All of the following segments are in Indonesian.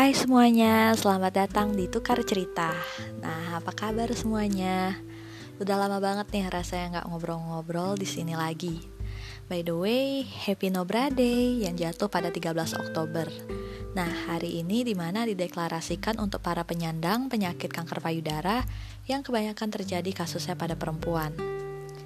Hai semuanya, selamat datang di Tukar Cerita. Nah, apa kabar semuanya? Udah lama banget nih rasanya nggak ngobrol-ngobrol di sini lagi. By the way, Happy Nobra Day yang jatuh pada 13 Oktober. Nah, hari ini di mana dideklarasikan untuk para penyandang penyakit kanker payudara yang kebanyakan terjadi kasusnya pada perempuan.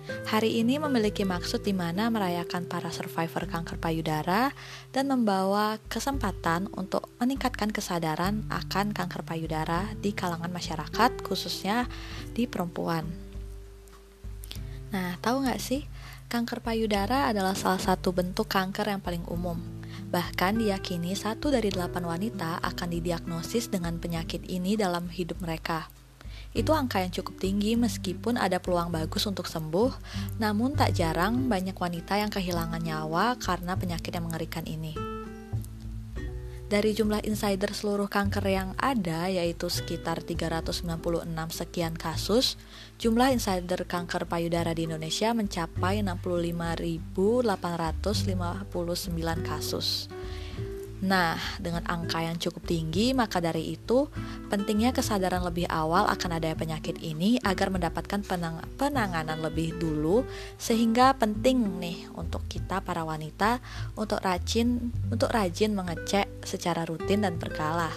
Hari ini memiliki maksud di mana merayakan para survivor kanker payudara dan membawa kesempatan untuk meningkatkan kesadaran akan kanker payudara di kalangan masyarakat, khususnya di perempuan. Nah, tahu nggak sih, kanker payudara adalah salah satu bentuk kanker yang paling umum. Bahkan diyakini satu dari delapan wanita akan didiagnosis dengan penyakit ini dalam hidup mereka. Itu angka yang cukup tinggi meskipun ada peluang bagus untuk sembuh, namun tak jarang banyak wanita yang kehilangan nyawa karena penyakit yang mengerikan ini. Dari jumlah insider seluruh kanker yang ada, yaitu sekitar 396 sekian kasus, jumlah insider kanker payudara di Indonesia mencapai 65.859 kasus. Nah, dengan angka yang cukup tinggi, maka dari itu pentingnya kesadaran lebih awal akan adanya penyakit ini agar mendapatkan penang penanganan lebih dulu sehingga penting nih untuk kita para wanita untuk rajin untuk rajin mengecek secara rutin dan berkala.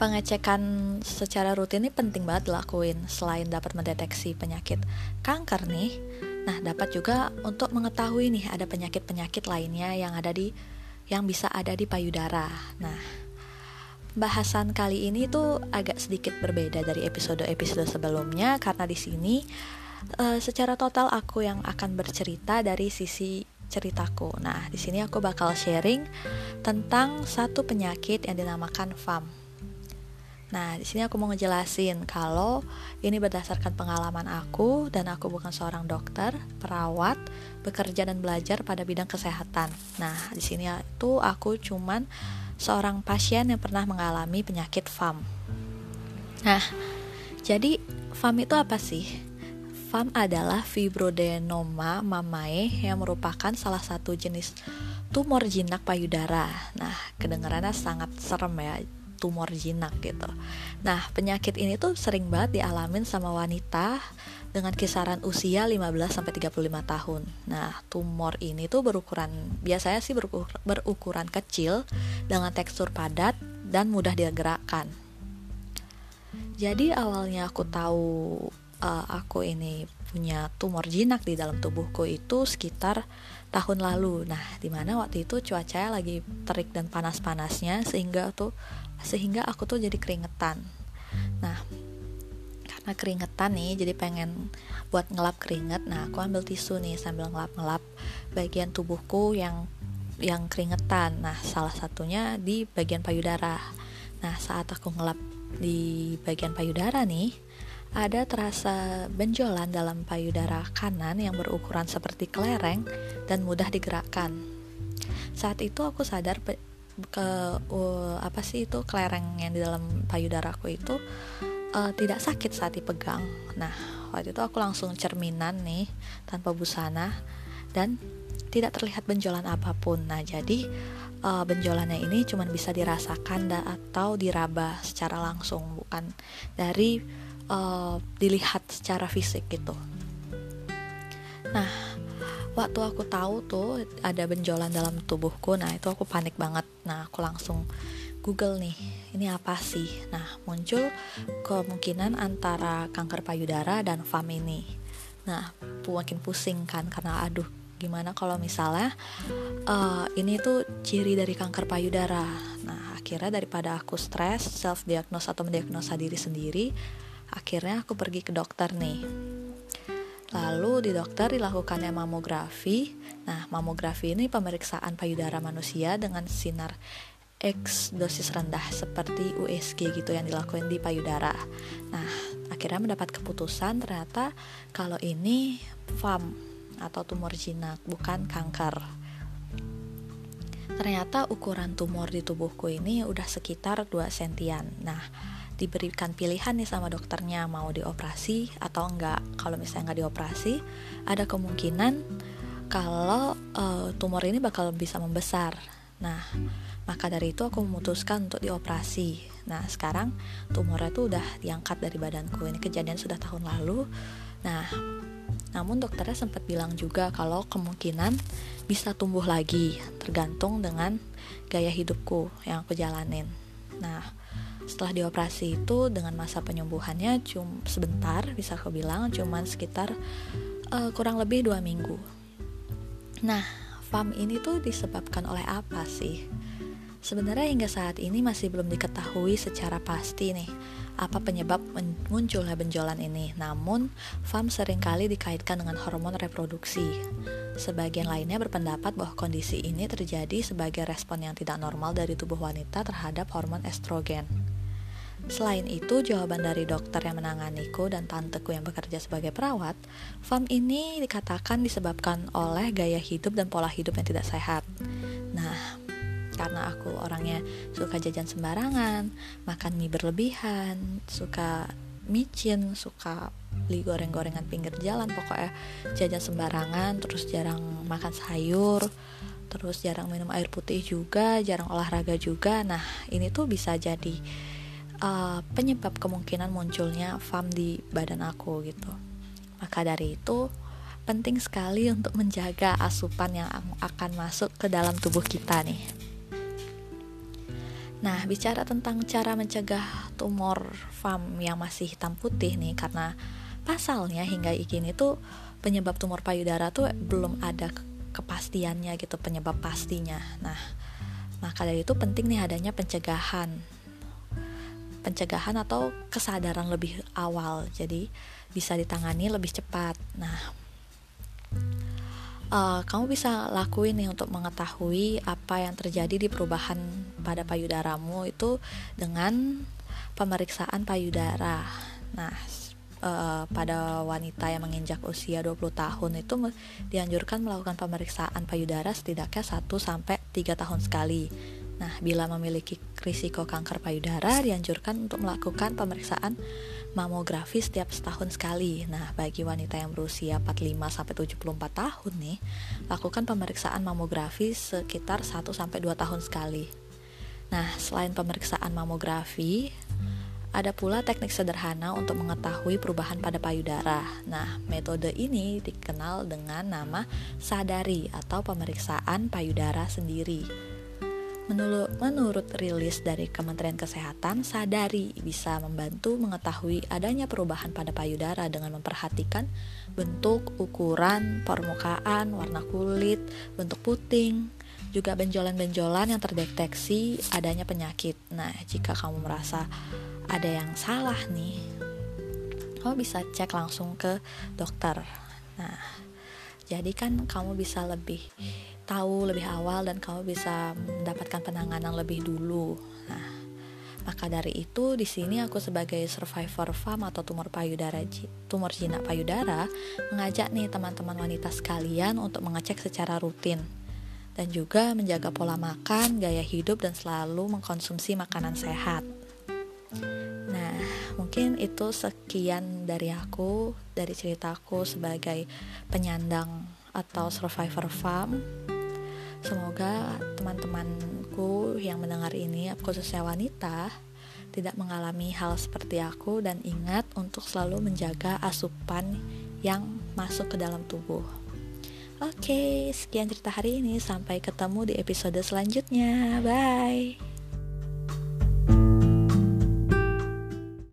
Pengecekan secara rutin ini penting banget dilakuin selain dapat mendeteksi penyakit kanker nih. Nah, dapat juga untuk mengetahui nih ada penyakit-penyakit lainnya yang ada di yang bisa ada di payudara. Nah, bahasan kali ini tuh agak sedikit berbeda dari episode-episode sebelumnya karena di sini uh, secara total aku yang akan bercerita dari sisi ceritaku. Nah, di sini aku bakal sharing tentang satu penyakit yang dinamakan FAM. Nah, di sini aku mau ngejelasin kalau ini berdasarkan pengalaman aku dan aku bukan seorang dokter, perawat, bekerja dan belajar pada bidang kesehatan. Nah, di sini itu aku cuman seorang pasien yang pernah mengalami penyakit FAM. Nah, jadi FAM itu apa sih? FAM adalah fibroadenoma mamae yang merupakan salah satu jenis tumor jinak payudara. Nah, kedengarannya sangat serem ya tumor jinak gitu. Nah, penyakit ini tuh sering banget dialamin sama wanita dengan kisaran usia 15 sampai 35 tahun. Nah, tumor ini tuh berukuran biasanya sih berukur, berukuran kecil dengan tekstur padat dan mudah digerakkan. Jadi awalnya aku tahu uh, aku ini punya tumor jinak di dalam tubuhku itu sekitar tahun lalu. Nah, di mana waktu itu cuacanya lagi terik dan panas-panasnya sehingga tuh sehingga aku tuh jadi keringetan. Nah karena keringetan nih jadi pengen buat ngelap keringet nah aku ambil tisu nih sambil ngelap-ngelap bagian tubuhku yang yang keringetan. Nah salah satunya di bagian payudara. Nah saat aku ngelap di bagian payudara nih ada terasa benjolan dalam payudara kanan yang berukuran seperti kelereng dan mudah digerakkan. Saat itu aku sadar ke uh, apa sih itu kelereng yang di dalam payudaraku itu uh, tidak sakit saat dipegang. Nah, waktu itu aku langsung cerminan nih tanpa busana dan tidak terlihat benjolan apa pun. Nah, jadi uh, benjolannya ini cuma bisa dirasakan da atau diraba secara langsung, bukan dari uh, dilihat secara fisik gitu. Waktu aku tahu tuh ada benjolan dalam tubuhku. Nah itu aku panik banget. Nah aku langsung Google nih ini apa sih? Nah muncul kemungkinan antara kanker payudara dan FAM ini nah makin pusing kan karena aduh gimana kalau misalnya uh, ini tuh ciri dari kanker payudara. Nah akhirnya daripada aku stres self diagnose atau mendiagnosa diri sendiri akhirnya aku pergi ke dokter nih Lalu di dokter dilakukannya mamografi. Nah, mamografi ini pemeriksaan payudara manusia dengan sinar X dosis rendah seperti USG gitu yang dilakukan di payudara. Nah, akhirnya mendapat keputusan ternyata kalau ini FAM atau tumor jinak bukan kanker. Ternyata ukuran tumor di tubuhku ini udah sekitar 2 sentian. Nah, diberikan pilihan nih sama dokternya mau dioperasi atau enggak. Kalau misalnya nggak dioperasi, ada kemungkinan kalau uh, tumor ini bakal bisa membesar. Nah, Maka dari itu aku memutuskan untuk dioperasi. Nah, sekarang tumornya tuh udah diangkat dari badanku. Ini kejadian sudah tahun lalu. Nah, namun dokternya sempat bilang juga kalau kemungkinan bisa tumbuh lagi, tergantung dengan gaya hidupku yang aku jalanin. Nah, setelah dioperasi itu dengan masa penyembuhannya cuma sebentar, bisa aku bilang cuman sekitar uh, kurang lebih dua minggu. Nah, FAM ini tuh disebabkan oleh apa sih? Sebenarnya hingga saat ini masih belum diketahui secara pasti nih apa penyebab munculnya benjolan ini. Namun, FAM sering kali dikaitkan dengan hormon reproduksi. Sebagian lainnya berpendapat bahwa kondisi ini terjadi sebagai respon yang tidak normal dari tubuh wanita terhadap hormon estrogen. Selain itu, jawaban dari dokter yang menanganiku dan tanteku yang bekerja sebagai perawat, FAM ini dikatakan disebabkan oleh gaya hidup dan pola hidup yang tidak sehat. Nah, karena aku orangnya suka jajan sembarangan makan mie berlebihan suka micin suka beli goreng-gorengan pinggir jalan pokoknya jajan sembarangan terus jarang makan sayur terus jarang minum air putih juga jarang olahraga juga nah ini tuh bisa jadi uh, penyebab kemungkinan munculnya FAM di badan aku gitu maka dari itu penting sekali untuk menjaga asupan yang akan masuk ke dalam tubuh kita nih Nah, bicara tentang cara mencegah tumor FAM yang masih hitam putih nih karena pasalnya hingga kini tuh penyebab tumor payudara tuh belum ada kepastiannya gitu penyebab pastinya. Nah, maka dari itu penting nih adanya pencegahan. Pencegahan atau kesadaran lebih awal. Jadi bisa ditangani lebih cepat. Nah, uh, kamu bisa lakuin nih untuk mengetahui apa yang terjadi di perubahan pada payudaramu itu dengan pemeriksaan payudara. Nah, uh, pada wanita yang menginjak usia 20 tahun itu dianjurkan melakukan pemeriksaan payudara setidaknya 1 sampai 3 tahun sekali. Nah, bila memiliki risiko kanker payudara dianjurkan untuk melakukan pemeriksaan mamografi setiap setahun sekali. Nah, bagi wanita yang berusia 45 sampai 74 tahun nih, lakukan pemeriksaan mamografi sekitar 1 sampai 2 tahun sekali. Nah, selain pemeriksaan mamografi, ada pula teknik sederhana untuk mengetahui perubahan pada payudara. Nah, metode ini dikenal dengan nama sadari atau pemeriksaan payudara sendiri. Menurut, menurut rilis dari Kementerian Kesehatan, sadari bisa membantu mengetahui adanya perubahan pada payudara dengan memperhatikan bentuk, ukuran, permukaan, warna kulit, bentuk puting, juga benjolan-benjolan yang terdeteksi adanya penyakit. Nah, jika kamu merasa ada yang salah nih, kamu bisa cek langsung ke dokter. Nah, jadi kan kamu bisa lebih tahu lebih awal dan kamu bisa mendapatkan penanganan lebih dulu. Nah, maka dari itu di sini aku sebagai survivor FAM atau tumor payudara tumor jinak payudara mengajak nih teman-teman wanita sekalian untuk mengecek secara rutin dan juga menjaga pola makan, gaya hidup dan selalu mengkonsumsi makanan sehat. Nah, mungkin itu sekian dari aku, dari ceritaku sebagai penyandang atau survivor FAM. Semoga teman-temanku yang mendengar ini, khususnya wanita, tidak mengalami hal seperti aku dan ingat untuk selalu menjaga asupan yang masuk ke dalam tubuh. Oke, sekian cerita hari ini. Sampai ketemu di episode selanjutnya. Bye.